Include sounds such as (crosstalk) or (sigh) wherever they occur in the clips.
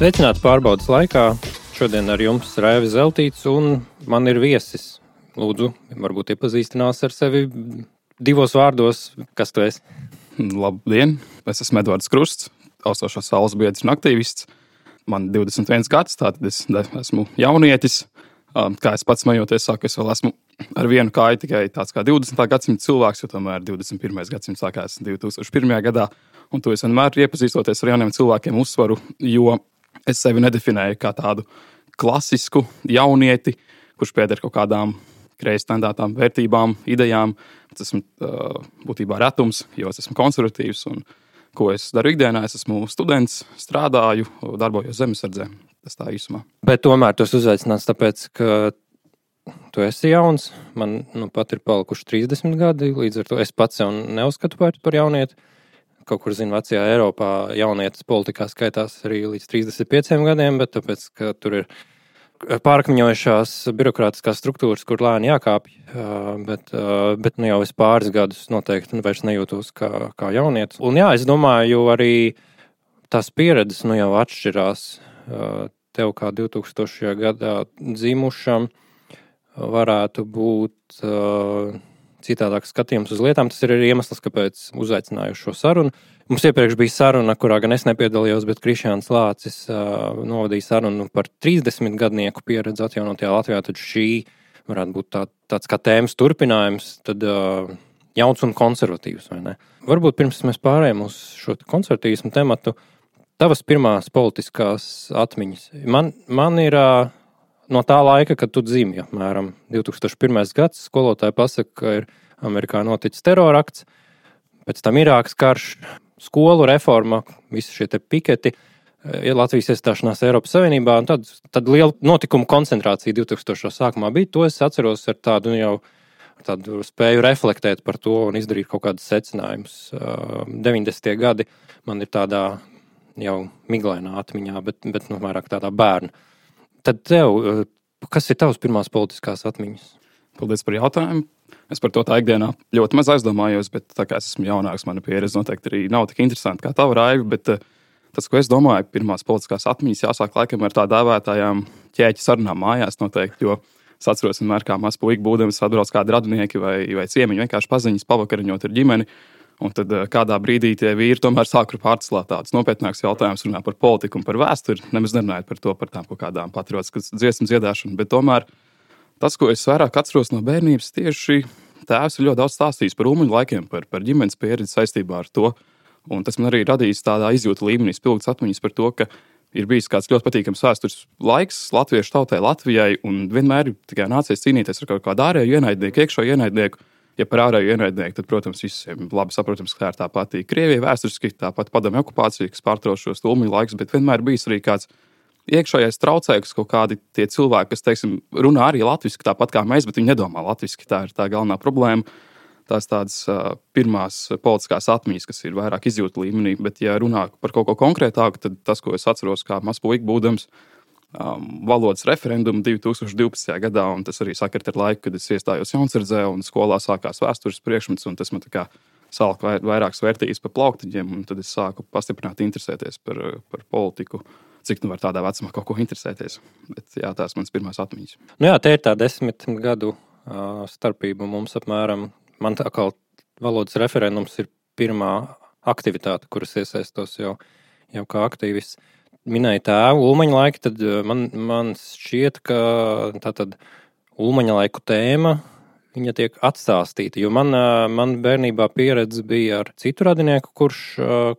Sveicināti pārbaudas laikā. Šodien ar jums ir Raivis Zeltīts, un man ir viesis. Lūdzu, varbūt iepazīstinās ar sevi divos vārdos, kas tu esi. Labdien! Es esmu Edvards Krusts, austošās saules biedrs un aktīvists. Man ir 21 gads, tātad es esmu jaunietis. Kā es pats majoties, saku, es vēl esmu ar vienu kāju tikai tāds kā 20. gadsimta cilvēks, jo tomēr 21. gadsimts sākās 2001. gadā. Un to es vienmēr iepazīstoties ar jauniem cilvēkiem uzsvaru, jo es sevi nedefinēju kā tādu klasisku jaunieti, kurš pieder kaut kādām kreisi tendētām vērtībām, idejām. Tas esmu būtībā retums, jo es esmu konservatīvs. Un, ko es daru ikdienā? Es esmu students, strādāju, darbojos zemesardzē. Tas tā īsumā. Bet tomēr tas uzaicināts tāpēc, ka tu esi jauns. Man nu, pat ir palikuši 30 gadi, līdz ar to es pats sev neuzskatu par, par jaunieti. Kaut kur, zinu, vecajā Eiropā jaunietis politikā skaitās arī līdz 35 gadiem, bet tāpēc, ka tur ir pārakmeņojušās birokrātiskās struktūras, kur lēni jākāpj. Bet, bet nu, jau es pāris gadus noteikti nu, nejūtos kā, kā jaunietis. Un jā, es domāju, arī tās pieredzes nu, jau atšķirās. Tev kā 2000. gadā dzimušam varētu būt citādāks skatījums uz lietām. Tas ir arī iemesls, kāpēc uzaicināju šo sarunu. Mums iepriekš bija saruna, kurā gan es nepiedalījos, bet Krišjāns Lācis uh, novadīja sarunu par 30 gadnieku pieredzi atjaunotajā Latvijā. Tad šī varētu būt tā, tāds kā tēmas turpinājums, tad uh, jauns un konservatīvs. Varbūt pirms mēs pārējām uz šo konservatīvismu tematu, tavas pirmās politiskās atmiņas. Man, man ir uh, no tā laika, kad tu dzimi, apmēram 2001. gads, skolotāja pasaka, ka ir Amerikā noticis terorakts, pēc tam Irākas karš skolu reforma, visi šie piketi, ir Latvijas iestāšanās Eiropas Savienībā. Tad, tad liela notikuma koncentrācija 2000. sākumā bija. To es atceros ar tādu jau tādu spēju reflektēt par to un izdarīt kaut kādus secinājumus. 90. gadi man ir tādā jau miglainā atmiņā, bet, bet nu, vairāk tādā bērna. Tad tev, kas ir tavs pirmās politiskās atmiņas? Paldies par jautājumu. Es par to tā ikdienā ļoti maz aizdomājos, bet tā kā es esmu jaunāks, mana pieredze noteikti arī nav tik interesanta kā tava raiva. Bet eh, tas, ko es domāju, pirmās politiskās atmiņas jāsāk laikam ar tā dēvētājām ķēķa sarunām mājās noteikti. Jo es atceros, vienmēr kā mazs puika būdams, atbrauc kādi radinieki vai, vai ciemiņi, vienkārši paziņas pavakariņot ar ģimeni. Un tad eh, kādā brīdī tie vīri tomēr sāk pārcelāt tādus nopietnākus jautājumus, runāt par politiku un par vēsturi. Nemaz nerunājot par to, par tām kaut kādām patriotiskas dziesmu dziedāšanu, bet tomēr Tas, ko es vairāk atceros no bērnības, tieši tēvs ir ļoti daudz stāstījis par ūmuņu laikiem, par, par ģimenes pieredzi saistībā ar to. Un tas man arī radījis tādā izjūta līmenī, spilgts atmiņas par to, ka ir bijis kāds ļoti patīkams vēstures laiks latviešu tautai, Latvijai, un vienmēr ir tikai nācies cīnīties ar kaut kādu ārēju ienaidnieku, iekšējo ienaidnieku. Ja par ārēju ienaidnieku, tad, protams, visiem labi saprotams, ka tā ir tā pati Krievija vēsturiski, tāpat padomju okupācija, kas pārtrauc šos ūmuņu laikus, bet vienmēr bijis arī kāds iekšējais traucējums, kaut kādi tie cilvēki, kas, teiksim, runā arī latviešu, tāpat kā mēs, bet viņi nedomā latviešu. Tā ir tā galvenā problēma. Tās tādas uh, pirmās politiskās atmiņas, kas ir vairāk izjūta līmenī, bet, ja runā par kaut ko konkrētāku, tad tas, ko es atceros, kā mazs puika būdams, um, valodas referendumu 2012. gadā, un tas arī sakrit ar laiku, kad es iestājos Jaunzerdzē un skolā sākās vēstures priekšmets, un tas man tā kā salka vairākas vērtības pa plauktiņiem, un tad es sāku pastiprināt interesēties par, par politiku. Uh, cik nu var tādā vecumā kaut ko interesēties. Bet, jā, tās ir mans pirmās atmiņas. Nu jā, te ir tā desmit gadu uh, starpība mums apmēram. Man tā kā valodas referendums ir pirmā aktivitāte, kuras iesaistos jau, jau kā aktīvists. Minēja tēvu Ulmaņa laiku, tad man, man šķiet, ka tā tad Ulmaņa laiku tēma viņa tiek atstāstīta. Jo man, man bērnībā pieredze bija ar citu radinieku, kurš,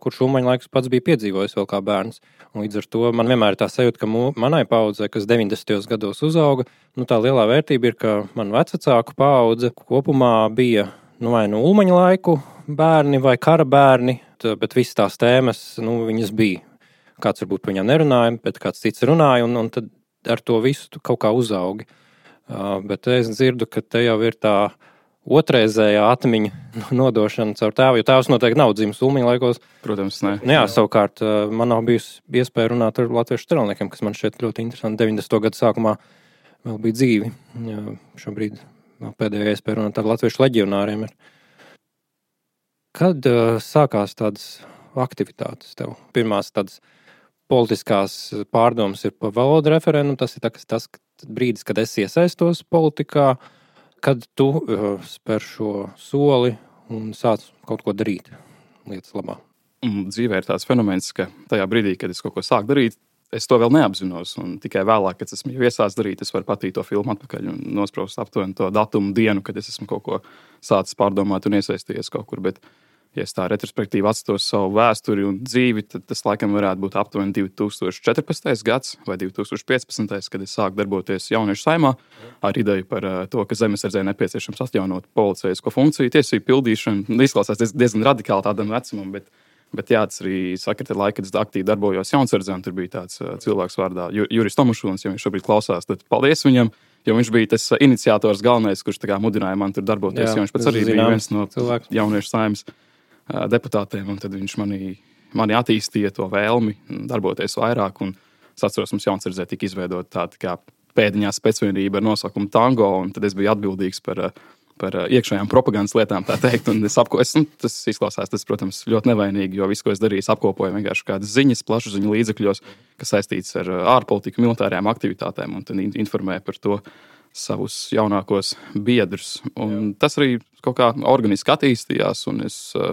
kurš Umaņa laikus pats bija piedzīvojis vēl kā bērns. Un līdz ar to man vienmēr ir tā sajūta, ka manai paudzei, kas 90. gados uzauga, nu, tā lielā vērtība ir, ka man vecāku paudze kopumā bija nu, vai nu Umaņa laiku bērni vai kara bērni, bet visas tās tēmas, nu, viņas bija. Kāds varbūt par viņām nerunāja, bet kāds cits runāja, un, un tad ar to visu kaut kā uzaugi. Uh, Bet es dzirdu, ka te jau ir tā otrreizējā atmiņa (laughs) nodošana caur tēvu, jo tēvs noteikti nav dzimis Ulmiņa laikos. Protams, nē. Nu, jā, savukārt man nav bijusi iespēja runāt ar latviešu strelniekiem, kas man šķiet ļoti interesanti. 90. gadu sākumā vēl bija dzīvi. Jā, šobrīd pēdējā iespēja runāt ar latviešu leģionāriem. Ir. Kad uh, sākās tādas aktivitātes tev? Pirmās tādas politiskās pārdomas ir par valodu referendumu. Tas ir tas, tas brīdis, kad es iesaistos politikā, kad tu uh, spēr šo soli un sāc kaut ko darīt lietas labā. Dzīvē ir tāds fenomens, ka tajā brīdī, kad es kaut ko sāku darīt, es to vēl neapzinos. Tikai vēlāk, kad esmu iesācis darīt, es varu patīt to filmu atpakaļ un nospraust aptuveni to datumu dienu, kad es esmu kaut ko sācis pārdomāt un iesaistījies kaut kur. Bet, ja tā retrospektīvi atskatos savu vēsturi un dzīvi, tad tas laikam varētu būt aptuveni 2014. gads vai 2015. kad es sāku darboties jauniešu saimā ar ideju par eh, to, ka zemesardzē nepieciešams atjaunot policijasko funkciju, tiesību pildīšanu. Izklausās diezgan radikāli tādam vecumam, bet, bet jā, tas arī sakrita laika, kad es aktīvi darbojos jaunsardzē, un tur bija tāds eh, cilvēks vārdā Juris Tomušons, ja viņš šobrīd klausās, tad paldies viņam! Jo viņš bija tas iniciators, galvenais, kurš mudināja man tur darboties. Jā, viņš pats arī bija viens no cilvēku. jauniešu saimnes deputātiem, un tad viņš manī, mani attīstīja to vēlmi darboties vairāk. Es atceros, mums Jaunzēdzē tika izveidota tāda kā pēdiņā spēcvienība ar nosaukumu Tango, un tad es biju atbildīgs par, par iekšējām propagandas lietām, tā teikt. Un es apko, es, nu, tas izklausās, tas, protams, ļoti nevainīgi, jo viss, ko es darīju, apkopoju vienkārši kādas ziņas, plašu ziņu līdzekļos, kas saistīts ar ārpolitiku, militārajām aktivitātēm, un tad informēju par to savus jaunākos biedrus. Un tas arī kaut kā organiski attīstījās, un es uh,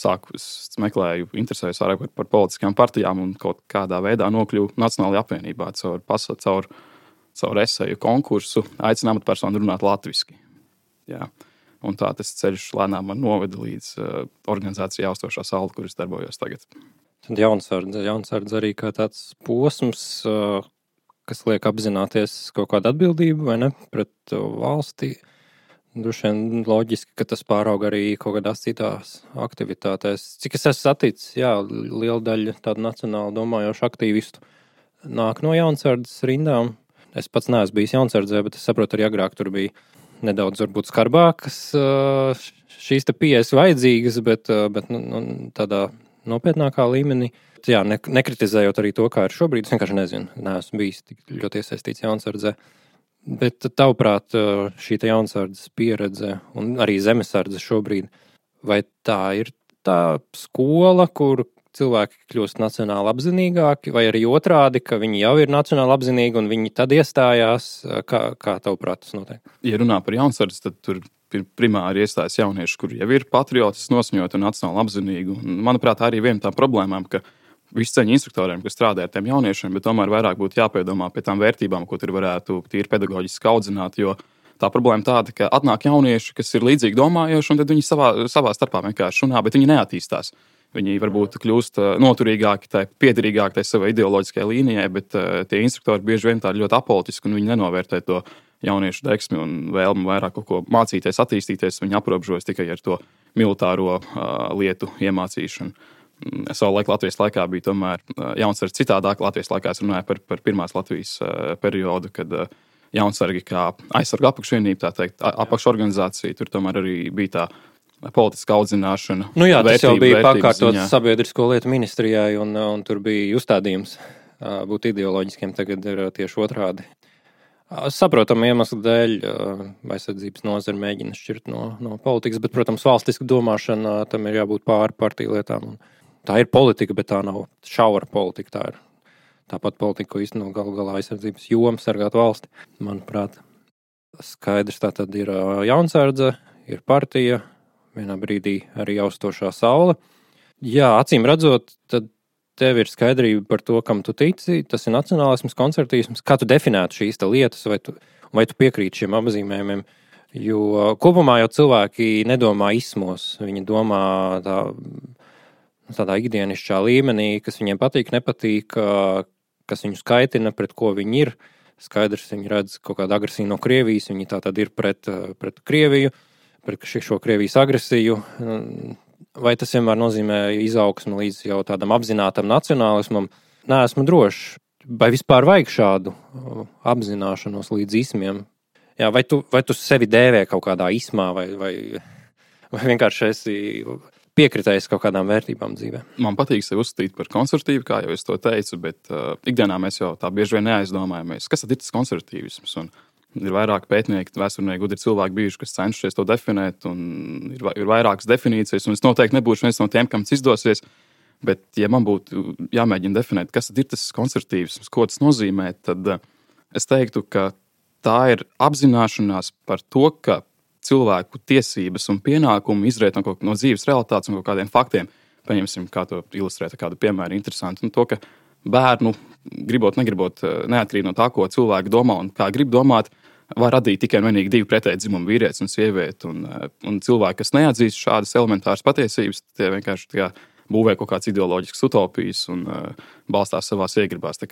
sāku meklēju, interesējos vairāk par, par politiskām partijām un kaut kādā veidā nokļuvu Nacionālajā apvienībā caur, pasa, caur, caur esēju konkursu, aicinām personu runāt latviešu. Un tā tas ceļš lēnām man noveda līdz uh, organizācijai Austošā saule, kuras darbojos tagad. Tad jaunsardze, jaunsardze arī kā tāds posms, uh, kas liek apzināties kaut kādu atbildību vai ne pret valsti. Uh, Droši vien loģiski, ka tas pārauga arī kaut kādās citās aktivitātēs. Cik es esmu saticis, jā, liela daļa tādu nacionāli domājošu aktīvistu nāk no jaunsardzes rindām. Es pats neesmu bijis jaunsardzē, bet es saprotu, arī agrāk tur bija nedaudz varbūt skarbākas šīs pieejas vajadzīgas, bet, bet nu, nu, tādā nopietnākā līmenī. Jā, ne, nekritizējot arī to, kā ir šobrīd, es vienkārši nezinu, neesmu bijis tik ļoti iesaistīts jaunsardzē. Bet, tavuprāt, šī jaunsardzes pieredze un arī zemesardze šobrīd, vai tā ir tā skola, kur cilvēki kļūst nacionāli apzinīgāki, vai arī otrādi, ka viņi jau ir nacionāli apzinīgi un viņi tad iestājās? Kā, kā tavuprāt, tas notiek? Ja runā par jaunsardzi, tad tur primāri iestājas jaunieši, kuriem jau ir patriotiski nosmjoti un nacionāli apzinīgi. Un, manuprāt, arī viena no tām problēmām, ka visceļu instruktoriem, kas strādā ar tiem jauniešiem, bet tomēr vairāk būtu jāpiedomā pie tām vērtībām, ko tur varētu tīri pedagoģiski audzināt. Jo tā problēma tāda, ka atnāk jaunieši, kas ir līdzīgi domājoši, un viņi savā, savā starpā vienkārši runā, bet viņi neattīstās. Viņi varbūt kļūst uh, noturīgāki, piederīgāki savai ideoloģiskajai līnijai, bet uh, tie instruktori bieži vien tādi ļoti apolitiski, un viņi nenovērtē to jauniešu deksmi un vēlmi vairāk kaut ko mācīties, attīstīties. Viņi aprobežojas tikai ar to militāro uh, lietu iemācīšanu. Mm, Savulaik Latvijas laikā bija tomēr jaunsargi citādāk. Latvijas laikā es runāju par, par pirmās Latvijas periodu, kad jaunsargi kā aizsarga apakšvienība, tā teikt, apakšorganizācija, tur tomēr arī bija tā politiska audzināšana. Nu jā, tas vērtība, jau bija pakārtots sabiedrisko lietu ministrijai, un, un tur bija uzstādījums būt ideoloģiskiem, tagad ir tieši otrādi. Saprotamu iemeslu dēļ aizsardzības nozare mēģina šķirt no, no politikas, bet, protams, valstiska domāšana tam ir jābūt pāri partiju lietām. Un tā ir politika, bet tā nav šaura politika. Tā ir tāpat politika, ko īstenībā galu galā aizsardzības joma sargāt valsti. Manuprāt, skaidrs, tā tad ir jaunsardze, ir partija, vienā brīdī arī austošā saule. Jā, acīm redzot, tad tev ir skaidrība par to, kam tu tici. Tas ir nacionālisms, koncertīsms. Kā tu definētu šīs lietas, vai tu, vai tu piekrīti šiem apzīmējumiem? Jo kopumā jau cilvēki nedomā izsmos. Viņi domā tā, tādā ikdienišķā līmenī, kas viņiem patīk, nepatīk, kas viņus kaitina, pret ko viņi ir. Skaidrs, viņi redz kaut kādu agresiju no Krievijas, viņi tā tad ir pret, pret Krieviju, pret šo Krievijas agresiju. Vai tas vienmēr nozīmē izaugsmu līdz jau tādam apzinātam nacionālismam? Nē, esmu drošs. Vai vispār vajag šādu apzināšanos līdz ismiem? Jā, vai, tu, vai tu sevi dēvē kaut kādā ismā, vai, vai, vai vienkārši esi piekritējis kaut kādām vērtībām dzīvē. Man patīk sevi uzskatīt par konservatīvu, kā jau es to teicu, bet uh, ikdienā mēs jau tā bieži vien neaizdomājamies, kas ir tas konservatīvisms. Un Ir vairāk pētnieki, vēsturnieki, gudri cilvēki bijuši, kas cenšas to definēt, un ir, ir vairākas definīcijas. Es noteikti nebūšu viens no tiem, kam tas izdosies. Bet, ja man būtu jāmēģina definēt, kas ir tas konservatīvs, ko tas nozīmē, tad uh, es teiktu, ka tā ir apzināšanās par to, ka cilvēku tiesības un pienākumi izriet no, no dzīves realitātes un kādiem faktiem. Paņemsim, kā to ilustrēt, kādu piemēru interesantu. Un to, ka bērnu, gribot, negribot, uh, neatkarīgi no tā, ko cilvēki domā un kā grib domāt, var radīt tikai un vienīgi divu pretēju dzimumu, vīrietis un sieviete. Un, uh, un cilvēki, kas neatzīst šādas elementāras patiesības, tie vienkārši kā, būvē kaut kādas ideoloģiskas utopijas un uh, balstās savā iegribās.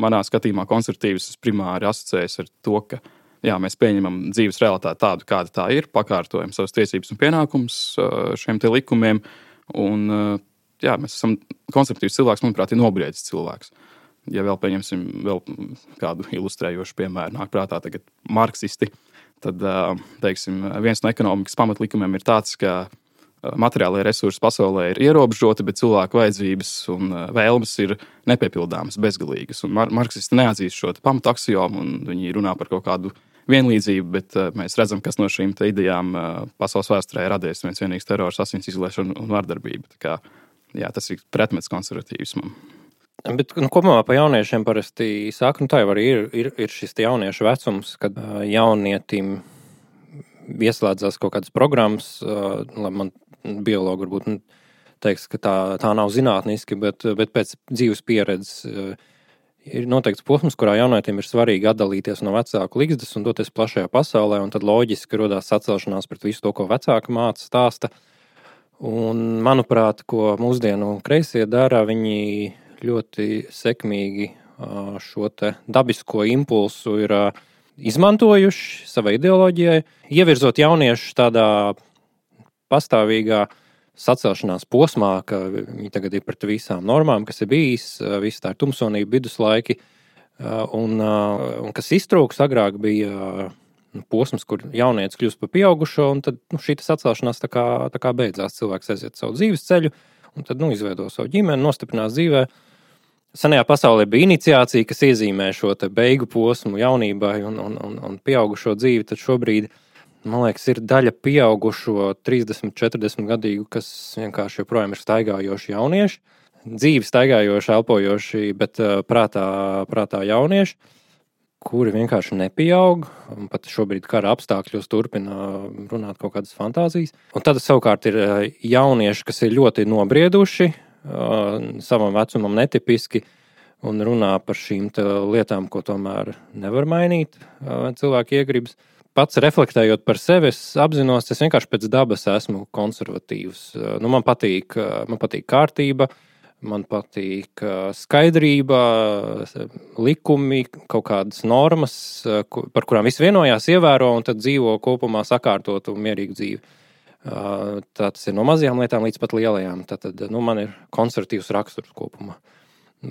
Manā skatījumā konservatīvs primāri asociējas ar to, ka jā, mēs pieņemam dzīves realitāti tādu, kāda tā ir, pakārtojam savas tiesības un pienākumus uh, šiem likumiem. Un, uh, jā, mēs esam konservatīvs cilvēks, manuprāt, ir nobriedzis cilvēks. Ja vēl pieņemsim vēl kādu ilustrējošu piemēru, nāk prātā tagad marksisti, tad teiksim, viens no ekonomikas pamatlikumiem ir tāds, ka materiālajie resursi pasaulē ir ierobežoti, bet cilvēku vajadzības un vēlmes ir nepiepildāmas, bezgalīgas. Un mar marksisti neatzīst šo pamatu aksiomu, un viņi runā par kaut kādu vienlīdzību, bet mēs redzam, kas no šīm idejām pasaules vēsturē radies. viens vienīgs terors, asins izliešana un vardarbība. Kā, jā, tas ir pretmets konservatīvismam. Bet nu, kopumā par jauniešiem parasti saka, nu, tā jau ir, ir, ir šis jauniešu vecums, kad jaunietim ieslēdzās kaut kādas programmas, lai man biologi varbūt nu, teiks, ka tā, tā nav zinātniski, bet, bet pēc dzīves pieredzes ir noteikts posms, kurā jaunietim ir svarīgi atdalīties no vecāku līgzdas un doties plašajā pasaulē, un tad loģiski radās sacelšanās pret visu to, ko vecāki māca, stāsta. Un, manuprāt, ko mūsdienu kreisie dara, viņi ļoti sekmīgi šo dabisko impulsu ir izmantojuši savai ideoloģijai, ievirzot jauniešus tādā pastāvīgā sacelšanās posmā, ka viņi tagad ir pret visām normām, kas ir bijis, viss tā ir tumsonība, viduslaiki, un, un kas iztrūks agrāk bija nu, posms, kur jaunietis kļūst par pieaugušo, un tad nu, šī sacelšanās tā kā, tā kā beidzās. Cilvēks aiziet savu dzīves ceļu, un tad nu, izveido savu ģimeni, nostiprinās dzīvēm Senajā pasaulē bija iniciācija, kas iezīmē šo beigu posmu jaunībai un, un, un, un pieaugušo dzīvi. Tad šobrīd, man liekas, ir daļa pieaugušo 30, 40 gadīgu, kas vienkārši joprojām ir staigājoši jaunieši. Dzīvi staigājoši, elpojoši, bet uh, prātā, prātā jaunieši, kuri vienkārši nepieaug. Pat šobrīd kara apstākļos turpina runāt kaut kādas fantāzijas. Un tad savukārt ir uh, jaunieši, kas ir ļoti nobrieduši, savam vecumam netipiski un runā par šīm lietām, ko tomēr nevar mainīt cilvēku iegribas. Pats reflektējot par sevi, es apzinos, es vienkārši pēc dabas esmu konservatīvs. Nu, man, patīk, man patīk kārtība, man patīk skaidrība, likumi, kaut kādas normas, par kurām visi vienojās, ievēro un tad dzīvo kopumā sakārtotu un mierīgu dzīvi. Tā tas ir no mazajām lietām līdz pat lielajām. Tad nu, man ir konservatīvs raksturs kopumā.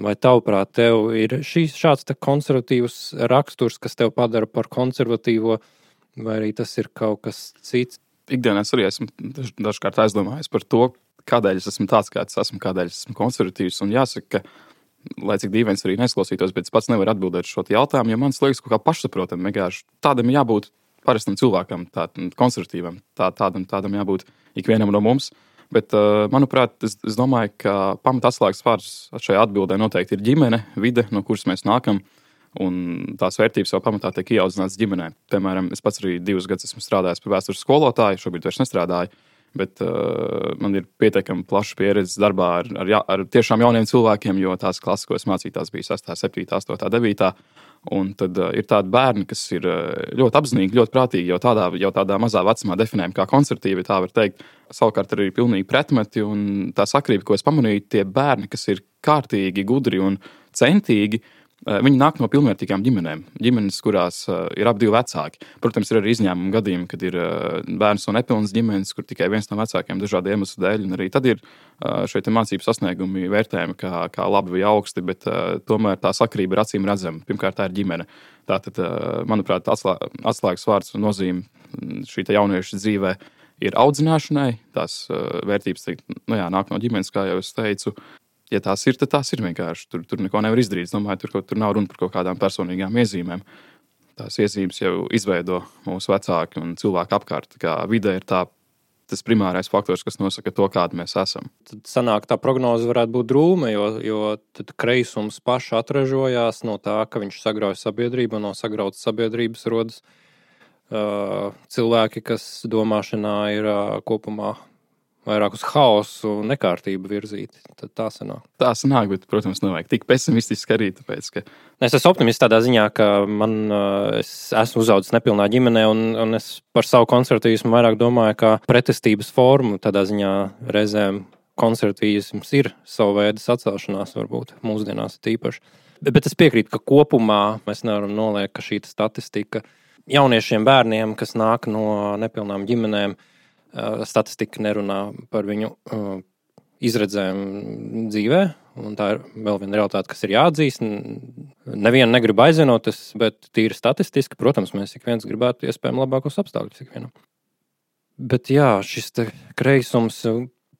Vai tavuprāt, tev ir šīs, šāds konservatīvs raksturs, kas tev padara par konservatīvo, vai arī tas ir kaut kas cits? Ikdienā arī esmu dažkārt aizdomājies par to, kādēļ es esmu tāds, kāds esmu, kādēļ es esmu konservatīvs. Un jāsaka, ka lai cik dīvains arī nesklausītos, bet es pats nevaru atbildēt šo jautājumu, jo man liekas, ka pašsaprotami vienkārši tādam jābūt parastam cilvēkam, tādam konservatīvam. Tā, tādam, tādam jābūt ikvienam no mums. Bet, uh, manuprāt, es, es domāju, ka pamatslēgas vārds šajā atbildē noteikti ir ģimene, vide, no kuras mēs nākam. Un tās vērtības jau pamatā tiek ieaudzināts ģimenē. Piemēram, es pats arī divus gadus esmu strādājis par vēstures skolotāju, šobrīd vairs nestrādāju. Bet uh, man ir pietiekami plaša pieredze darbā ar, ar, ar tiešām jauniem cilvēkiem, jo tās klases, ko es mācīju, tās bija 6, 7, 8, 9. Un tad uh, ir tādi bērni, kas ir uh, ļoti apzinīgi, ļoti prātīgi, jau tādā, jau tādā mazā vecumā definējami kā koncertīvi, tā var teikt. Savukārt arī pilnīgi pretmeti, un tā sakrība, ko es pamanīju, tie bērni, kas ir kārtīgi, gudri un centīgi, uh, viņi nāk no pilnvērtīgām ģimenēm. Ģimenes, kurās uh, ir abi vecāki. Protams, ir arī izņēmumi gadījumi, kad ir uh, bērns no nepilnas ģimenes, kur tikai viens no vecākiem dažādu iemeslu dēļ. Arī tad ir uh, šie mācību sasniegumi vērtējami kā, kā labi vai augsti, bet uh, tomēr tā sakrība ir acīm redzama. Pirmkārt, tā ir ģimene. Tātad, uh, manuprāt, atslā, atslēgas vārds un nozīme mm, šī jauniešu dzīvē ir audzināšanai. Tās uh, vērtības teikt, nu jā, nāk no ģimenes, kā jau es teicu ja tās ir, tad tās ir vienkārši. Tur, tur neko nevar izdarīt. Es domāju, tur, tur nav runa par kaut kādām personīgām iezīmēm. tās iezīmes jau izveido mūsu vecāki un cilvēki apkārt. Kā vide ir tā, tas primārais faktors, kas nosaka to, kādi mēs esam. Tad sanāk, tā prognoze varētu būt drūma, jo, jo kreisums paši atražojās no tā, ka viņš sagrauj sabiedrību, un no sagrautas sabiedrības rodas uh, cilvēki, kas domāšanā ir uh, kopumā vairāk uz haosu un nekārtību virzīti. Tad tā sanāk. Tā sanāk, bet, protams, nevajag tik pesimistiski arī. Tāpēc, ka... Es esmu optimists tādā ziņā, ka man, es esmu uzaugusi nepilnā ģimenē, un, un es par savu konservatīvismu vairāk domāju, kā pretestības formu. Tādā ziņā reizēm konservatīvisms ir sava veida sacelšanās, varbūt mūsdienās tīpaši. Bet, es piekrītu, ka kopumā mēs nevaram noliekt, ka šī statistika jauniešiem, bērniem, kas nāk no nepilnām ģimenēm, uh, statistika nerunā par viņu izredzēm dzīvē. Un tā ir vēl viena realitāte, kas ir jāatzīst. Nevienu negribu aizvienoties, bet tīri statistiski, protams, mēs ik viens gribētu iespējami labākos apstākļus ikvienam. Bet jā, šis kreisums,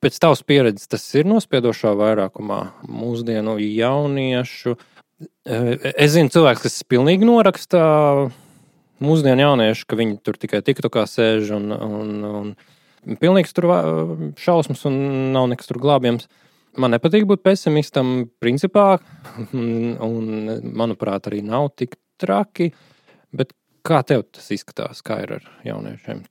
pēc tavas pieredzes, tas ir nospiedošā vairākumā mūsdienu jauniešu. Es zinu, cilvēks, kas pilnīgi noraksta mūsdienu jauniešu, ka viņi tur tikai TikTokā sēž un, un, un pilnīgs tur šausmas un nav nekas tur glābjams. Man nepatīk būt pesimistam, principā, (laughs) un, manuprāt, arī nav tik traki. Bet kā tev tas izskatās, kā ir ar jauniešiem?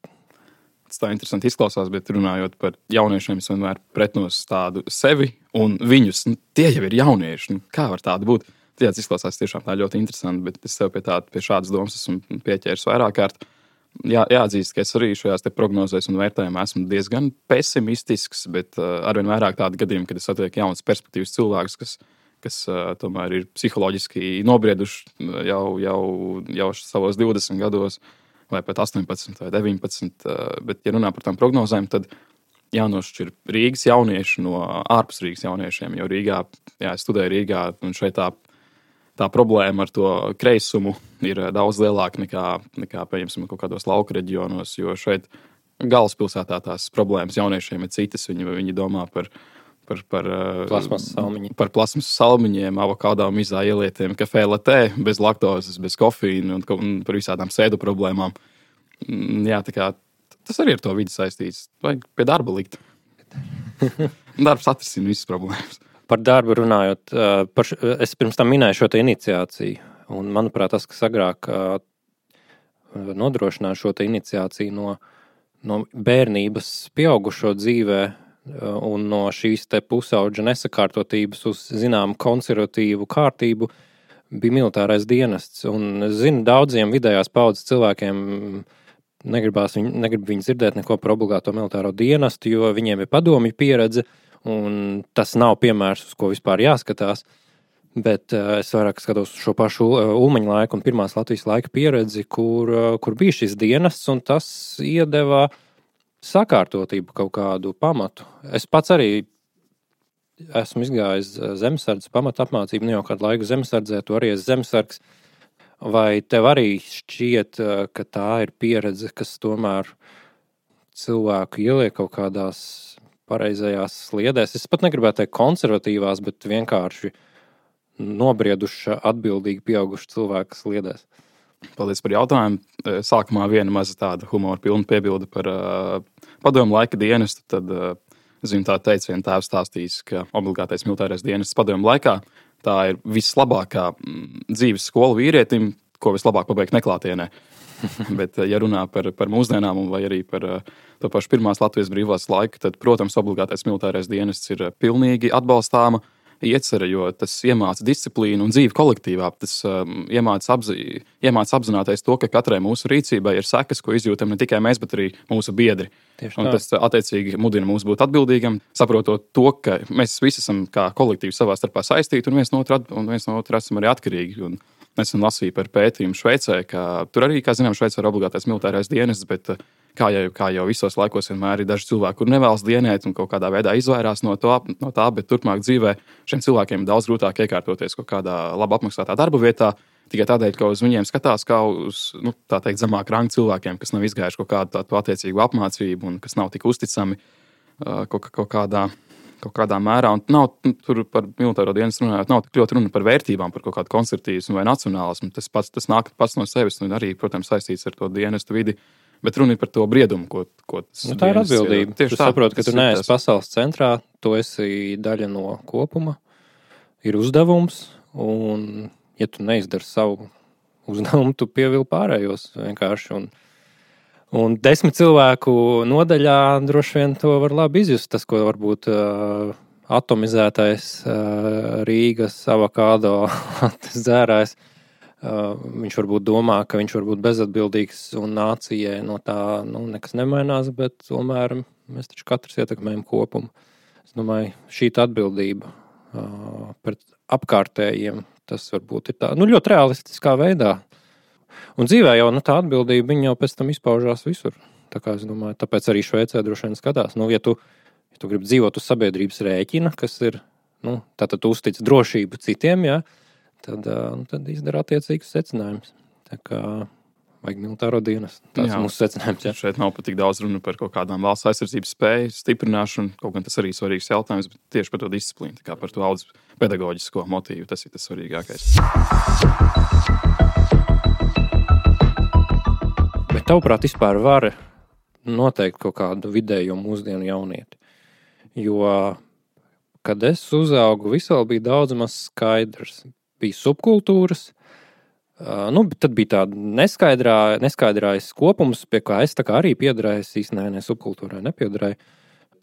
Tas tā interesanti izklausās, bet runājot par jauniešiem, es vienmēr pretnos tādu sevi un viņus. Nu, tie jau ir jaunieši. Nu, kā var tāda būt? Tas izklausās tiešām tā ļoti interesanti, bet es sev pie, tā, pie šādas domas esmu pieķēries vairāk kārtīt jā, jāatzīst, ka es arī šajās prognozēs un vērtējumos esmu diezgan pesimistisks, bet uh, arvien vairāk tādu gadījumu, kad es satieku jaunus perspektīvas cilvēkus, kas, kas uh, tomēr ir psiholoģiski nobrieduši uh, jau, jau, jau savos 20 gados, vai pat 18 vai 19. Uh, bet, ja runā par tām prognozēm, tad jānošķir Rīgas jaunieši no ārpus Rīgas jauniešiem. Jo Rīgā, jā, es studēju Rīgā, un šeit tā tā problēma ar to kreisumu ir eh, daudz lielāka nekā, nekā piemēram, kaut kādos lauka reģionos. Jo šeit galvaspilsētā tās problēmas jauniešiem ir citas. Viņi, viņi domā par, par, par eh, salmiņiem, par plasmas salmiņiem avokado mizā ielietiem, kafē latē, bez laktozes, bez kofīna un, un par visādām sēdu problēmām. Mm, jā, kā, tas arī ar to vidi saistīts. Vajag pie darba likt. (laughs) Darbs atrisina visas problēmas. Par darbu runājot, par, es pirms tam minēju šo iniciāciju. Un, manuprāt, tas, kas agrāk nodrošināja šo iniciāciju no, no bērnības, pieaugušo dzīvē un no šīs pusauģa nesakārtotības uz zināmu konservatīvu kārtību, bija militārais dienests. Un es zinu, daudziem vidējās paudzes cilvēkiem negribās viņi, negrib viņi dzirdēt neko par obligāto militāro dienestu, jo viņiem ir padomju pieredze. Un tas nav piemērs, uz ko vispār jāskatās. Bet uh, es vairāk skatos uz šo pašu uh, Umaņa laiku un pirmās Latvijas laika pieredzi, kur, uh, kur bija šis dienests, un tas iedeva sakārtotību kaut kādu pamatu. Es pats arī esmu izgājis zemesardzes pamatu apmācību, ne jau kādu laiku zemesardzē, to arī esmu zemesargs. Vai tev arī šķiet, ka tā ir pieredze, kas tomēr cilvēku ieliek kaut kādās pareizajās sliedēs. Es pat negribētu teikt konservatīvās, bet vienkārši nobrieduši, atbildīgi pieauguši cilvēku sliedēs. Paldies par jautājumu. Eh, sākumā viena maza tāda humora pilna piebilde par uh, padomu laika dienestu. Tad, uh, zinu, tā teica viena tēva stāstījis, ka obligātais militārais dienests padomu laikā tā ir vislabākā dzīves skola vīrietim, ko vislabāk pabeigt neklātienē. (laughs) Bet, ja runā par, par mūsdienām, vai arī par to pašu pirmās Latvijas brīvās laiku, tad, protams, obligātais militārais dienests ir pilnīgi atbalstāma iecerē, jo tas iemāca disciplīnu un dzīvi kolektīvā. Tas um, iemāca, apzi, iemāca apzināties to, ka katrai mūsu rīcībai ir sekas, ko izjūtam ne tikai mēs, bet arī mūsu biedri. Tas attiecīgi mudina mūs būt atbildīgam, saprotot to, ka mēs visi esam kā kolektīvi savā starpā saistīti un viens no otra, un viens no otra esam arī atkarīgi. Un Nesen lasīju par pētījumu Šveicē, ka tur arī, kā zinām, Šveicē ir obligātais militārais dienests, bet kā jau, kā jau visos laikos vienmēr ir daži cilvēki, kur nevēlas dienēt un kaut kādā veidā izvairās no, to, no tā, bet turpmāk dzīvē šiem cilvēkiem ir daudz grūtāk iekārtoties kaut kādā labi apmaksātā darba vietā. Tikai tādēļ, ka uz viņiem skatās kā uz nu, teikt, zemāku rangu cilvēkiem, kas nav izgājuši kaut kādu tādu attiecīgu apmācību un kas nav tik uzticami kaut, kaut kādā kaut kādā mērā. Un nav nu, tur par militāro dienas runājot, nav tik ļoti runa par vērtībām, par kaut kādu konservatīvismu vai nacionālismu. Tas pats tas nāk pats no sevis un arī, protams, saistīts ar to dienestu vidi. Bet runa ir par to briedumu, ko, ko tas Nu, tā ir atbildība. Tieši Tu tā, saproti, ka tu ir neesi pasaules centrā, tu esi daļa no kopuma, ir uzdevums, un, ja tu neizdari savu uzdevumu, tu pievili pārējos vienkārši. Un, un desmit cilvēku nodaļā droši vien to var labi izjust. Tas, ko varbūt uh, atomizētais uh, Rīgas avokado (laughs) dzērājs. Uh, viņš varbūt domā, ka viņš var būt bezatbildīgs un nācijai no tā nu, nekas nemainās, bet tomēr mēs taču katrs ietekmējam kopumu. Es domāju, šī atbildība uh, pret apkārtējiem, tas varbūt ir tā, nu, ļoti realistiskā veidā. Un dzīvē jau nu, tā atbildība jau pēc tam izpaužās visur. Tā kā es domāju, tāpēc arī Šveicē droši vien skatās. Nu, ja, tu, ja tu gribi dzīvot uz sabiedrības rēķina, kas ir, nu, tu uztic drošību citiem, ja, tad, nu, tad izdara attiecīgus secinājumus. Vajag militāro dienas. Tas Jā. ir mūsu secinājums. Ja. Šeit nav pat tik daudz runa par kaut kādām valsts aizsardzības spēju stiprināšanu. Kaut gan tas arī ir svarīgs jautājums, bet tieši par to disciplīnu, kā par to audzes pedagoģisko motīvu. Tas ir tas svarīgākais. Bet tavuprāt, vispār var noteikt kaut kādu vidējo mūsdienu jaunieti. Jo, kad es uzaugu, visā bija daudz maz skaidrs. Bija subkultūras, nu, tad bija tāda neskaidrā, neskaidrājas kopums, pie kā es kā arī piedarēju. Es īstenībā ne subkultūrai nepiedarēju.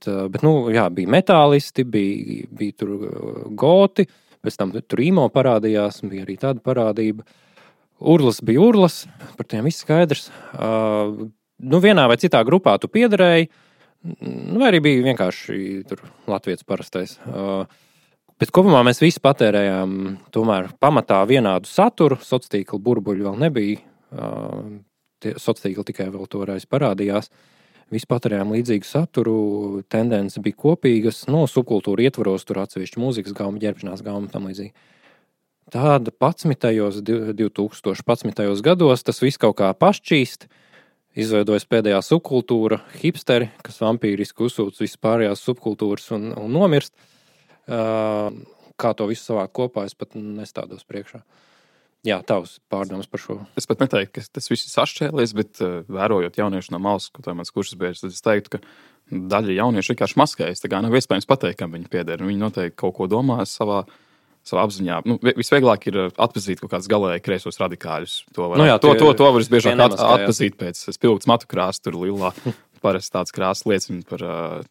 Bet, nu, jā, bija metālisti, bija, bija tur goti, pēc tam tur īmo parādījās, bija arī tāda parādība. Urlas bija urlas, par tiem viss skaidrs. Uh, nu, vienā vai citā grupā tu piederēji, nu, vai arī bija vienkārši tur Latvijas parastais. Uh, bet kopumā mēs visi patērējām tomēr pamatā vienādu saturu. Sociālā tīkla burbuļi vēl nebija. Uh, sociālā tīkli tikai vēl toreiz parādījās. Visi patērējām līdzīgu saturu, tendences bija kopīgas, no subkultūra ietvaros, tur atsevišķi mūzikas gauma, ģērbšanās gauma un tam līdzīgi. Tāda 11. 2011. gados tas viss kaut kā pašķīst. Izveidojas pēdējā subkultūra, hipsteri, kas vampīriski uzsūc visas pārējās subkultūras un, un nomirst. Uh, kā to visu savā kopā, es pat nestādos priekšā. Jā, tavs pārdoms par šo. Es pat neteiktu, ka tas viss ir sašķēlies, bet uh, vērojot jauniešu no malas, ko tā mans kursus biedrs, tad es teiktu, ka daļa jauniešu vienkārši maskējas. Tā kā nav iespējams pateikt, kam viņi pieder. Viņi noteikti kaut ko domā savā, savā apziņā. Nu, vi- visvieglāk ir uh, atpazīt kaut kādus galēji kreisos radikāļus. To var, Nu jā, to, tie- to, to var visbiežāk at, atpazīt pēc spilgtas matu krāsas, tur lilā. (laughs) Parasti tāds krāsas liecina par uh,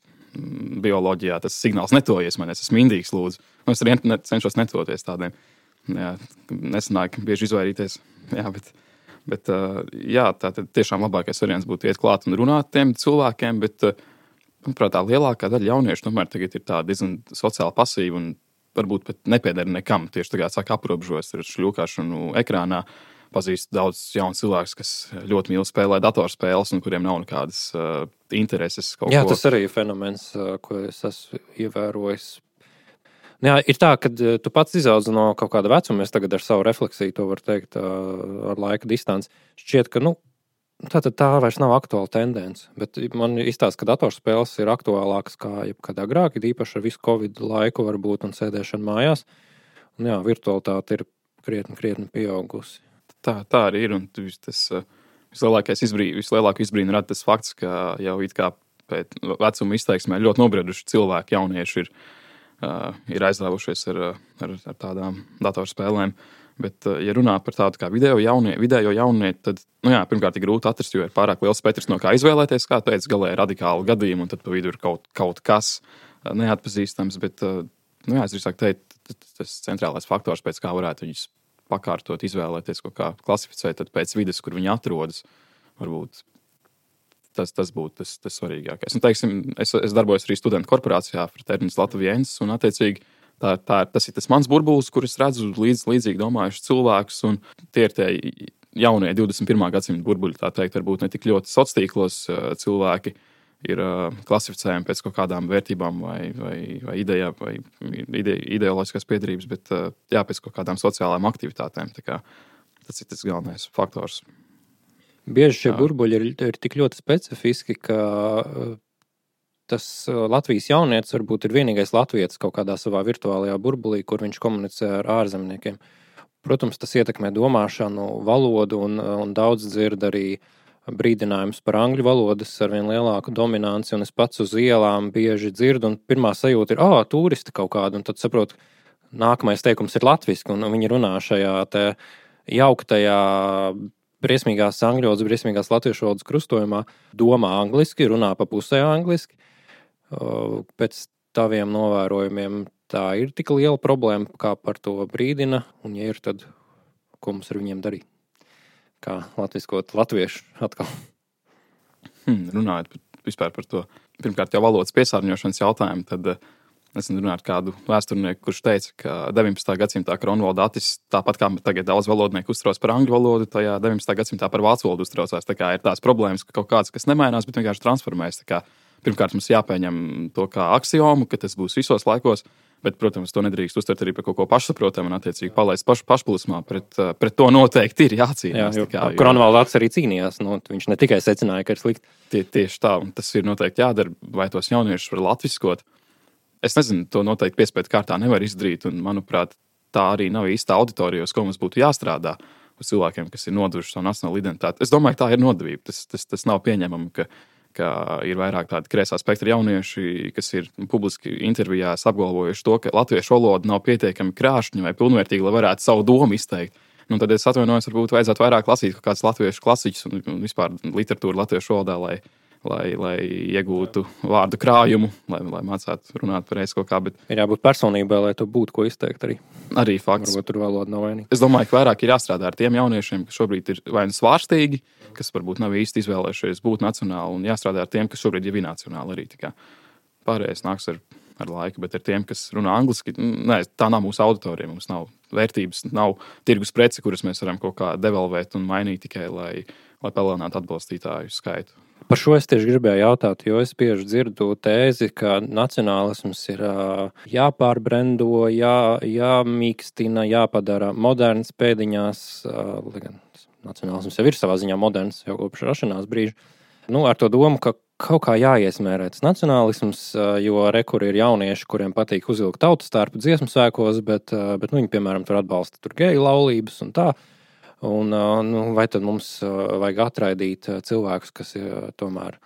bioloģijā. Tas signāls netojies man, es esmu indīgs, lūdzu. Nu, es arī ne- cenšos netoties tādiem. Jā, nesanāk bieži izvairīties. Jā, bet, bet uh, jā, tā tiešām labākais variants būtu iet klāt un runāt tiem cilvēkiem. Bet, uh, manuprāt, tā lielākā daļa jauniešu tomēr ir tā diezgan sociāli pasīva un varbūt pat nepieder nekam. Tieši tagad sāk aprobežoties ar šļūkāšanu ekrānā. Pazīstu daudz jaunu cilvēku, kas ļoti mīl spēlēt datorspēles un kuriem nav nekādas uh, intereses. Jā, ko- tas arī ir fenomens, ā, ko es esmu ievērojis. Jā, ir tā, ka ā, tu pats izaudzi no kaut kāda vecuma. Es tagad ar savu refleksiju to varu teikt, ā, ar laika distanci. Šķiet, ka nu, tā, tad tā vairs nav aktuāla tendence. Bet man izstāsta, ka datorspēles ir aktuālākas kā jebkad agrāk, it īpaši ar visu Covid laiku, varbūt, un sēdēšanu mājās. Un, jā, virtualitāte ir krietni, krietni pieaugusi. Tā, tā arī ir. Un vis- tas uh, vislielākais izbrī, vislielāko izbrīnu rada tas fakts, ka jau it kā pēc vecuma izteiksmē ļoti nobrieduši cilvēki, jaunieši ir, uh, ir aizrāvušies ar, uh, ar, ar tādām datorspēlēm. Bet, uh, ja runā par tādu kā video jaunie, vidējo jaunieti, tad, nu jā, pirmkārt, ir grūti atrast, jo ir pārāk liels spektrs, no kā izvēlēties, kā teica, galēji radikāli gadījumi, un tad pa vidu ir kaut, kaut kas uh, neatpazīstams. Bet, uh, nu jā, es drīzāk teiktu, tas centrālais faktors, pēc kā varētu viņus pakārtot, izvēlēties, kā klasificēt, pēc vidas, kur viņi atrodas, varbūt tas, tas būtu tas, tas svarīgākais. Un, teiksim, es, es darbojos arī studentu korporācijā, Fraternis Latvijas, un attiecīgi tā, tā, tas ir tas mans burbulis, kur es redzu līdz, līdzīgi domājušus cilvēkus, un tie ir tie jaunie 21. gadsimta burbuļi, tā teikt, varbūt ne tik ļoti sociālos tīklos eh, cilvēki. Ir uh, klasificējami pēc kaut kādām vērtībām, vai, vai, vai idejām, vai ide, ideoloģiskās piedarības, bet uh, jā, pēc kaut kādām sociālām aktivitātēm. Tā Kā, tas ir tas galvenais faktors. Bieži šie burbuļi ir, ir tik ļoti specifiski, ka tas Latvijas jaunietis varbūt ir vienīgais latviečs kaut kādā savā virtuālajā burbulī, kur viņš komunicē ar ārzemniekiem. Protams, tas ietekmē domāšanu, valodu, un, un daudz dzird arī brīdinājumus par angļu valodas ar vien lielāku dominanci. Un es pats uz ielām bieži dzirdu, un pirmā sajūta ir, ah, turisti kaut kādi, un tad saprotu, nākamais teikums ir latviešu, un viņi runā šajā jauktajā, briesmīgās angļu valodas, briesmīgās latviešu valodas krustojumā, domā angliski, runā pa pusē angliski. Pēc taviem novērojumiem tā ir tik liela problēma, kā par to brīdina, un, ja ir, tad ko mums ar viņiem darīt? Kā latviskot latviešu atkal? Hmm, runājot par, par to, pirmkārt, jau valodas piesārņošanas jautājumu, tad uh, Es runāju ar kādu vēsturnieku, kurš teica, ka 19. gadsimtā Kronvalda Atis, tāpat kā tagad daudz valodnieku uztraucas par angļu valodu, tajā 19. gadsimtā par vācu valodu uztraucās. Tā kā ir tās problēmas, ka kaut kāds, kas nemainās, bet vienkārši transformējas. Pirmkārt, mums jāpieņem to kā axiomu, ka tas būs visos laikos. Bet, protams, to nedrīkst uztvert arī par kaut ko pašsaprotamu un, attiecīgi, palaist pašu pašplūsmā. Pret, pret to noteikti ir jācīnās. Jā, Kronvalds arī cīnījās. Nu, viņš ne tikai secināja, ka ir slikti. Tie, tieši tā, un tas ir noteikti jādara, vai tos jauniešus var latviskot. Es nezinu, to noteikti piespiedu kārtā nevar izdarīt. Un, manuprāt, tā arī nav īsta auditorija, uz ko mums būtu jāstrādā. Uz cilvēkiem, kas ir nodevuši savu nacionālo identitāti. Es domāju, tā ir nodevība. Tas, tas, tas nav pieņemami, ka, ka ir vairāk tādu kreisā spektra jaunieši, kas ir publiski intervijās apgalvojuši to, ka latviešu valoda nav pietiekami krāšņa vai pilnvērtīga, lai varētu savu domu izteikt. Nu, tad es atvainojos, varbūt vajadzētu vairāk lasīt kaut kādus latviešu klasiķus un vispār literatūru latviešu valodā, lai, lai, lai iegūtu vārdu krājumu, lai, lai mācītu runāt pareizi kaut kā. Bet... Ir jābūt personībai, lai tur būtu ko izteikt arī. Arī fakts. Varbūt tur valoda nav vainīga. Es domāju, ka vairāk ir jāstrādā ar tiem jauniešiem, kas šobrīd ir vai nu svārstīgi, kas varbūt nav īsti izvēlējušies būt nacionāli, un jāstrādā ar tiem, kas šobrīd ir nacionāli arī. Pārējais nāks ar, ar laiku, bet ar tiem, kas runā angliski, nē, tā nav mūsu auditorija. Mums nav vērtības, nav tirgus preci, kuras mēs varam kaut kā devalvēt un mainīt tikai, lai, lai palielinātu atbalstītāju skaitu. Par šo es tieši gribēju jautāt, jo es bieži dzirdu tēzi, ka nacionālisms ir jāpārbrendo, jā, jāmīkstina, jāpadara moderns pēdiņās. Nacionālisms jau ir savā ziņā moderns jau kopš rašanās brīža. Nu, ar to domu, ka kaut kā jāiesmērē tas nacionālisms, jo rekurbi ir jaunieši, kuriem patīk uzvilkt tautas starpu dziesmu sēkos, bet, bet nu, viņi, piemēram, tur atbalsta tur geju laulības un tā. Un, nu, vai tad mums vajag atraidīt cilvēkus, kas ir, tomēr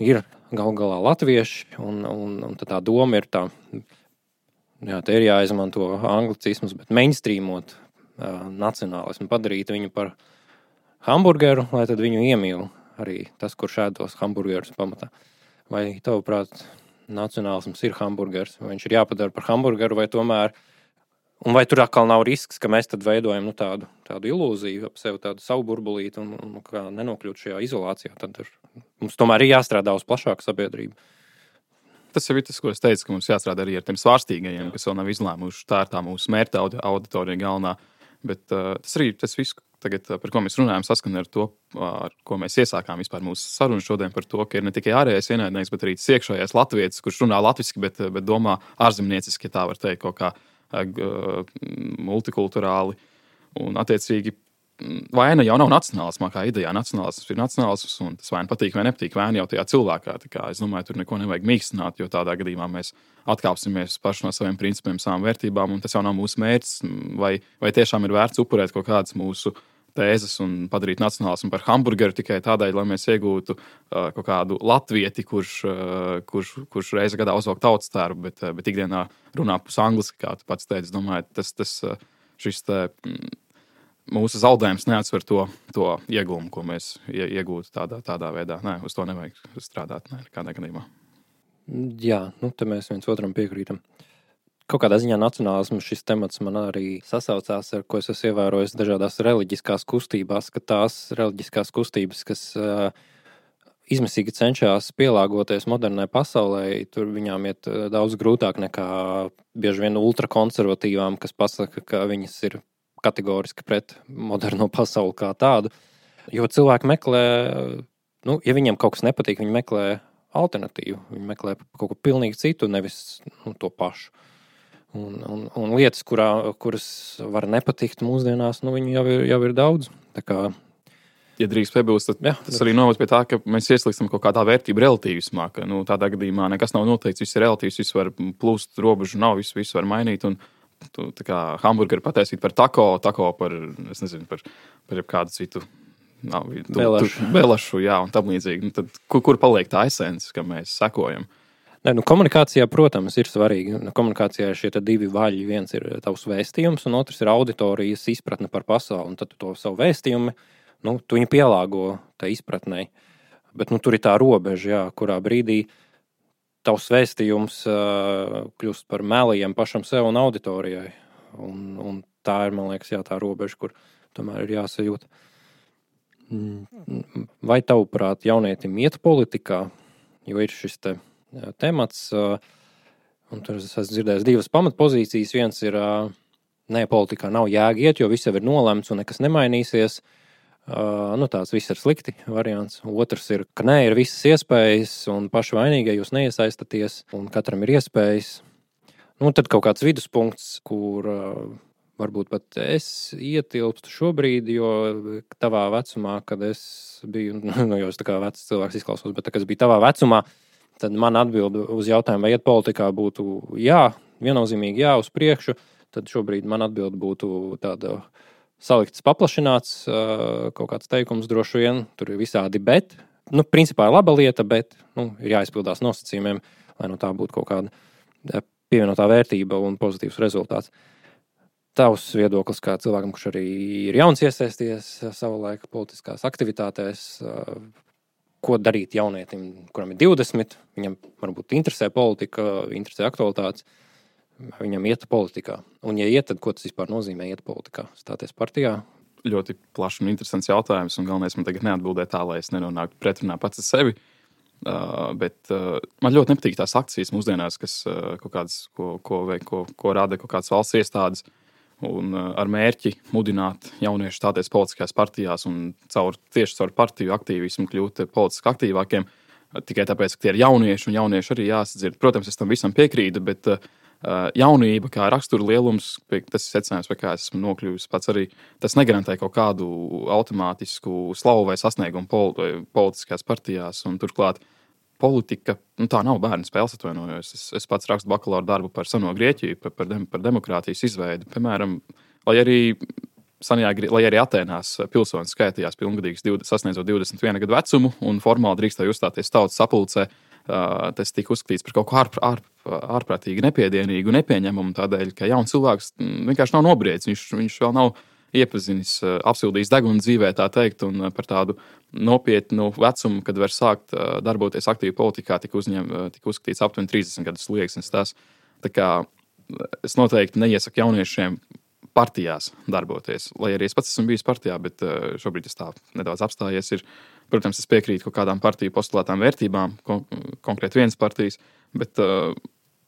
ir gal galā latvieši, un, un, un tā doma ir tā, jā, te ir jāizmanto anglicisms, bet mainstreamot uh, nacionālismu, padarīt viņu par hamburgeru, lai tad viņu iemīl arī tas, kurš ēdos hamburgerus pamatā. Vai tavuprāt, nacionālisms ir hamburgers, vai viņš ir jāpadara par hamburgeru, vai tomēr uh, Un vai tur atkal nav risks, ka mēs veidojam nu, tādu, tādu ilūziju ap sevi, tādu savu burbulīti un, un kā nenokļūt šajā izolācijā? Tad ir, mums tomēr ir jāstrādā uz plašāku sabiedrību. Tas ir tas, ko es teicu, ka mums jāstrādā arī ar tiem svārstīgajiem, kas vēl nav izlēmuši. Tā ir tā mūsu mērķa auditorija galvenā. Bet uh, tas arī tas viss, tagad, par ko mēs runājam, saskana ar to, ar ko mēs iesākām vispār mūsu sarunu šodien par to, ka ir ne tikai ārējais ienaidnieks, bet arī iekšējais latvietis, kurš runā latviešu, bet, bet domā ārzemnieciski, ja tā var teikt, kaut kādā multikulturāli. Un, attiecīgi, vaina jau nav nacionālismā, kā ideja. Nacionālisms ir nacionālisms, un tas vai nu patīk vai nepatīk, vaina jau tajā cilvēkā. Es domāju, tur neko nevajag mīkstināt, jo tādā gadījumā mēs atkāpsimies paši no saviem principiem, savām vērtībām, un tas jau nav mūsu mērķis. Vai, vai tiešām ir vērts upurēt kaut kādas mūsu tēzes un padarīt nacionālismu par hamburgeru tikai tādēļ, lai mēs iegūtu uh, kaut kādu latvieti, kurš, uh, kurš, kurš reizē gadā uzvelk tautas tēru, bet, uh, bet ikdienā runā pusangliski, kā tu pats teici. Domāju, tas, tas šis te, mūsu zaudējums neatsver to, to iegūmu, ko mēs iegūtu tādā, tādā veidā. Nē, uz to nevajag strādāt nekādā gadījumā. Jā, nu, te mēs viens otram piekrītam. Kaut kādā ziņā nacionālisms šis temats man arī sasaucās ar ko es esmu ievērojis dažādās reliģiskās kustībās, ka tās reliģiskās kustības, kas uh, izmisīgi cenšas pielāgoties modernai pasaulē, tur viņām iet daudz grūtāk nekā bieži vien ultrakonservatīvām, kas pasaka, ka viņas ir kategoriski pret moderno pasauli kā tādu. Jo cilvēki meklē, nu, ja viņiem kaut kas nepatīk, viņi meklē alternatīvu, viņi meklē kaut ko pilnīgi citu, nevis nu, to pašu. Un, un, un lietas, kurā, kuras var nepatikt mūsdienās, nu, jau, ir, jau ir daudz. Kā... ja drīkst piebilst, tad Jā, tas arī noved pie tā, ka mēs ieslīgstam kaut kādā vērtību relativismā, ka nu, tādā gadījumā nekas nav noteikts, viss ir relatīvs, viss var plūst, robežu nav, viss, viss var mainīt. Un, tu kā hamburgeri pataisīt par tako, tako par, nezinu, par, par kādu citu. Nav, tu, belašu. Tu, belašu, jā, un tam līdzīgi. Nu, tad, kur, kur paliek tā esence, kam mēs sekojam? Ne, nu, komunikācijā, protams, ir svarīgi. Nu, komunikācijā šie divi vaļi. Viens ir tavs vēstījums, un otrs ir auditorijas izpratne par pasauli. Un tad tu to savu vēstījumu nu, pielāgo tai izpratnei. Bet nu, tur ir tā robeža, jā, kurā brīdī tavs vēstījums uh, kļūst par meliem pašam sev un auditorijai. Un, un tā ir, man liekas, jā, tā robeža, kur tomēr ir jāsajūt. Mm, vai tavuprāt, jaunietim iet politikā, jo ir šis te, temats, un tur es esmu dzirdējis divas pamatpozīcijas. Viens ir, nē, politikā nav jēga iet, jo viss jau ir nolemts un nekas nemainīsies. Nu, tāds viss ir slikti variants. Otrs ir, ka nē, ir visas iespējas, un paši vainīgie jūs neiesaistaties, un katram ir iespējas. Nu, tad kaut kāds viduspunkts, kur varbūt pat es ietilpstu šobrīd, jo tavā vecumā, kad es biju, (laughs) nu, jau es kā vecs cilvēks izklausos, bet kad es biju tavā vecumā, tad man atbilde uz jautājumu, vai iet politikā, būtu jā, viennozīmīgi jā, uz priekšu. Tad šobrīd man atbilde būtu tāda salikts, paplašināts kaut kāds teikums, droši vien tur ir visādi, bet, nu, principā ir laba lieta, bet nu, ir jāizpildās nosacījumiem, lai no tā būtu kaut kāda pievienotā vērtība un pozitīvs rezultāts. Tavs viedoklis, kā cilvēkam, kurš arī ir jauns iesaisties savulaik politiskās aktivitātēs, ko darīt jaunietim, kuram ir 20, viņam varbūt interesē politika, interesē aktualitātes viņam iet politikā. Un, ja iet, tad ko tas vispār nozīmē iet politikā? Stāties partijā? Ļoti plašs un interesants jautājums. Un galvenais man tagad neatbildēt tā, lai es nenonāktu pretrunā pats ar sevi. Uh, bet uh, man ļoti nepatīk tās akcijas mūsdienās, kas uh, kaut kādas, ko, ko, ko, ko rada kaut kādas valsts iestādes. Un uh, ar mērķi mudināt jauniešus stāties politiskajās partijās un caur, tieši caur partiju aktīvismu kļūt politiski aktīvākiem. Uh, tikai tāpēc, ka tie ir jaunieši un jaunieši arī jāsadzird. Protams, es tam visam piekrītu, bet uh, Eh, jaunība, kā rakstura lielums, tas ir secinājums, pie kā esmu nokļuvis pats arī. Tas negarantē kaut kādu automātisku slavu vai sasniegumu pol politiskajās partijās. Turklāt politika, nu, tā nav bērnu spēles, atvainojos. Es, es pats rakstu bakalaura darbu par seno Grieķiju, par, par, dem, par demokrātijas izveidi. Piemēram, lai arī, sanjā, lai arī Atēnās pilsonis skaitījās pilngadīgs, sasniedzot 21 gadu vecumu un formāli drīkstēja uzstāties tautas sapulcē, tas tika uzskatīts par kaut ko ārp, ārp, ārprātīgi nepiedienīgu, nepieņemamu. Tādēļ, ka jauns cilvēks mm, vienkārši nav nobriedzis, viņš, viņš vēl nav iepazinis, apsildījis degunu dzīvē, tā teikt, un par tādu nopietnu vecumu, kad var sākt darboties aktīvi politikā, tika, uzņem, tika uzskatīts aptuveni 30 gadus slieksnis. Tas, kā, es noteikti neiesaku jauniešiem partijās darboties. Lai arī es pats esmu bijis partijā, bet šobrīd tas tā nedaudz apstājies. Ir, protams, es piekrītu kaut kādām partiju postulētām vērtībām, kon konkrēti vienas partijas, bet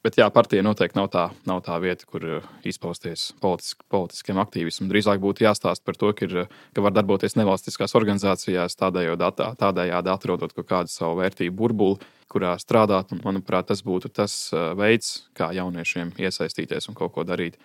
Bet jā, partija noteikti nav tā, nav tā vieta, kur uh, izpausties politisk, politiskiem aktīvismam. Drīzāk būtu jāstāsta par to, ka, ir, uh, ka var darboties nevalstiskās organizācijās, tādējādi, tādējādi atrodot kaut kādu savu vērtību burbuli, kurā strādāt. Un, manuprāt, tas būtu tas uh, veids, kā jauniešiem iesaistīties un kaut ko darīt.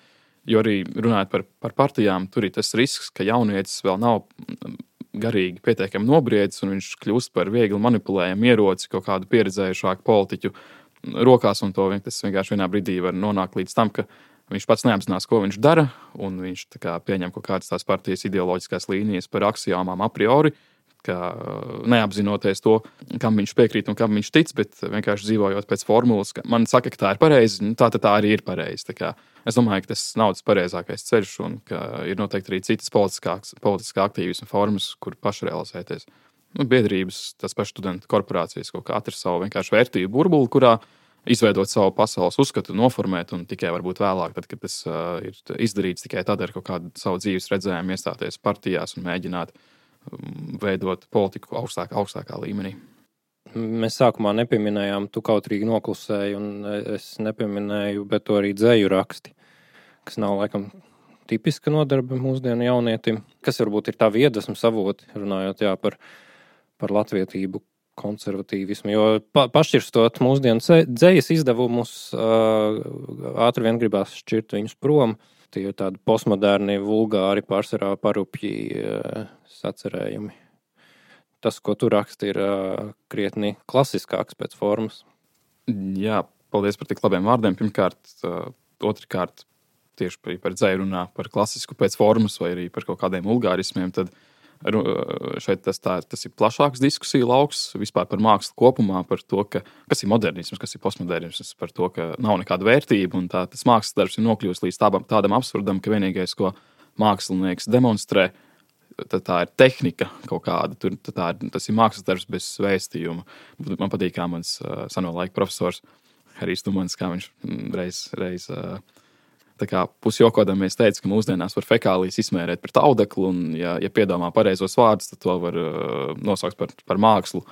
Jo arī runājot par, par partijām, tur ir tas risks, ka jaunietis vēl nav mm, garīgi pietiekami nobriedzis un viņš kļūst par viegli manipulējumu ieroci kaut kādu pieredzējušāku politiķu rokās, un to tas vienkārši vienā brīdī var nonākt līdz tam, ka viņš pats neapzinās, ko viņš dara, un viņš kā, pieņem kaut kādas tās partijas ideoloģiskās līnijas par axiomām a priori. Neapzinoties to, kam viņš piekrīt un kam viņš tic, bet vienkārši dzīvojot pēc formulas, ka man saka, ka tā ir pareizi, nu, tā, tā arī ir pareizi. Es domāju, ka tas nav tas pareizākais ceļš, un ka ir noteikti arī citas politiskā aktīvisma formas, kur pašrealizēties nu, biedrības, tas pats studentu korporācijas, kaut kā atrast savu vienkāršu vērtību burbuli, kurā izveidot savu pasaules uzskatu, noformēt, un tikai varbūt vēlāk, tad, kad tas uh, ir izdarīts, tikai tad ar kaut kādu savu dzīves redzējumu iestāties partijās un mēģināt um, veidot politiku augstāk, augstākā līmenī. Mēs sākumā nepieminējām, tu kautrīgi noklusēji, un es nepieminēju, bet to arī dzēju raksti, kas nav laikam tipiska nodarbe mūsdienu jaunietim. Kas varbūt ir tā viedasma savoti, runājot jā, par viņa par latvietību konservatīvismu. Jo pa, pašķirstot mūsdienu dzīslu izdevumus, ātri vien gribās šķirt viņus prom. Tie ir tādi postmoderni, vulgāri, pārsvarā parupji sacerējumi. tas, ko tu raksti, ir uh, krietni klasiskāks pēc formas. Jā, paldies par tik labiem vārdiem. Pirmkārt, uh, otrkārt, tieši par, par dzēju runā par klasisku pēc formas vai arī par kaut kādiem vulgārismiem. Tad šeit tas, tā, tas ir plašāks diskusiju lauks vispār par mākslu kopumā, par to, ka, kas ir modernisms, kas ir postmodernisms, par to, ka nav nekāda vērtība tā, tas mākslas darbs ir nokļuvis līdz tādam, tādam absurdam, ka vienīgais, ko mākslinieks demonstrē, tā ir tehnika kaut kāda. Tur, tā ir, tas ir mākslas darbs bez vēstījuma. Man patīk, kā mans uh, seno laiku profesors Harijs Tumans, kā viņš reiz, reiz uh, pusjokodamies teica, ka mūsdienās var fekālijas izmērīt pret audeklu, un, ja, ja piedomā pareizos vārdus, tad to var uh, nosaukt par, par mākslu.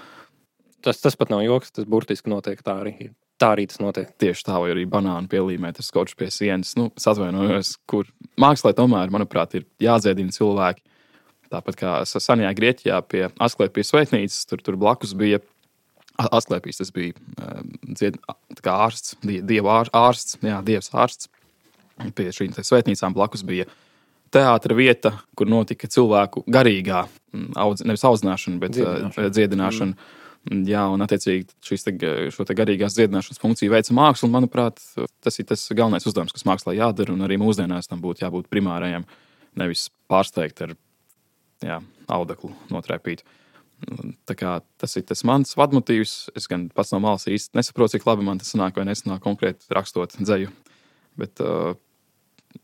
Tas, tas pat nav joks, tas burtiski notiek tā arī. Tā arī tas notiek. Tieši tā, vai arī banānu pielīmēt ar skoču pie sienas. Nu, es atvainojos, kur mākslā tomēr, manuprāt, ir jādziedina cilvēki. Tāpat kā senajā Grieķijā pie Asklēpijas svētnīcas, tur, tur blakus bija Asklēpijas, tas bija um, dzied, ārsts, die, dieva ārsts, jā, dievs ārsts pie šīm svētnīcām blakus bija teātris vieta, kur notika cilvēku garīgā, mm, audz, nevis audzināšana, bet dziedināšana. dziedināšana. Mm. Jā, un attiecīgi šīs te, šo te garīgās dziedināšanas funkciju veica māksla. Manuprāt, tas ir tas galvenais uzdevums, kas mākslā jādara, un arī mūsdienās tam būtu jābūt primārajam, nevis pārsteigt ar jā, audeklu notrēpītu. Kā, tas ir tas mans vadmotīvs. Es gan pats no malas īsti nesaprotu, cik labi man tas nāk vai nesanāk konkrēti rakstot dzēju. Bet uh,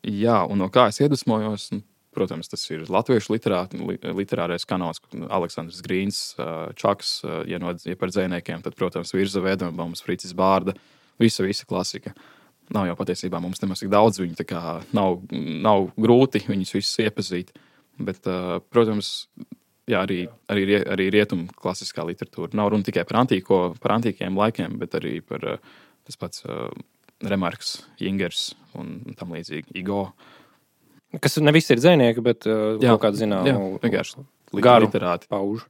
jā, un no kā es iedvesmojos, nu, protams, tas ir latviešu literā, literārais kanāls, Aleksandrs Grīns, Čaks, ja, no, ja par dzēniekiem, tad, protams, Virza Vēdambaums, Fricis Bārda, visa, visa klasika. Nav jau patiesībā mums nemaz tik daudz viņu, tā kā nav, nav grūti viņus visus iepazīt. Bet, protams, jā, arī, arī, arī rietumu klasiskā literatūra. Nav runa tikai par, antīko, par antīkiem laikiem, bet arī par tas pats Remarks, Ingers un tam līdzīgi Igo. Kas ne visi ir dzinieki, bet uh, jā, kaut kāda zināmā vienkārši garu literāti. pauž.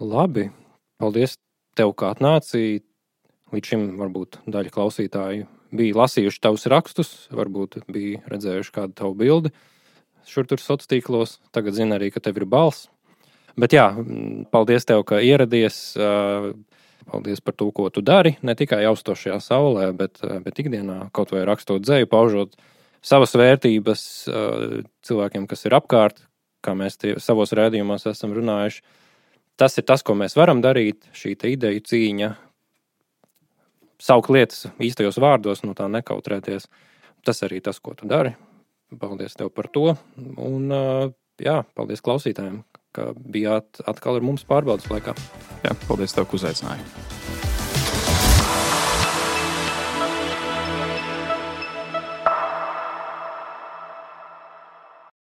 Labi, paldies tev, kā atnācīji. Līdz šim varbūt daļa klausītāju bija lasījuši tavus rakstus, varbūt bija redzējuši kādu tavu bildi šur tur sociālos tīklos. Tagad zina arī, ka tev ir balss. Bet jā, paldies tev, ka ieradies. Uh, Paldies par to, ko tu dari. Ne tikai austošajā saulē, bet, eh, bet ikdienā, kaut vai rakstot dzēju, paužot savas vērtības eh, cilvēkiem, kas ir apkārt, kā mēs tie, savos rādījumos esam runājuši. Tas ir tas, ko mēs varam darīt, šī ideja cīņa, saukt lietas īstajos vārdos, no tā nekautrēties. Tas arī tas, ko tu dari. Paldies tev par to. Un eh, jā, paldies klausītājiem, ka bijāt atkal ar mums pārbaudas laikā. Jā, paldies, tev, ka uzaicināji.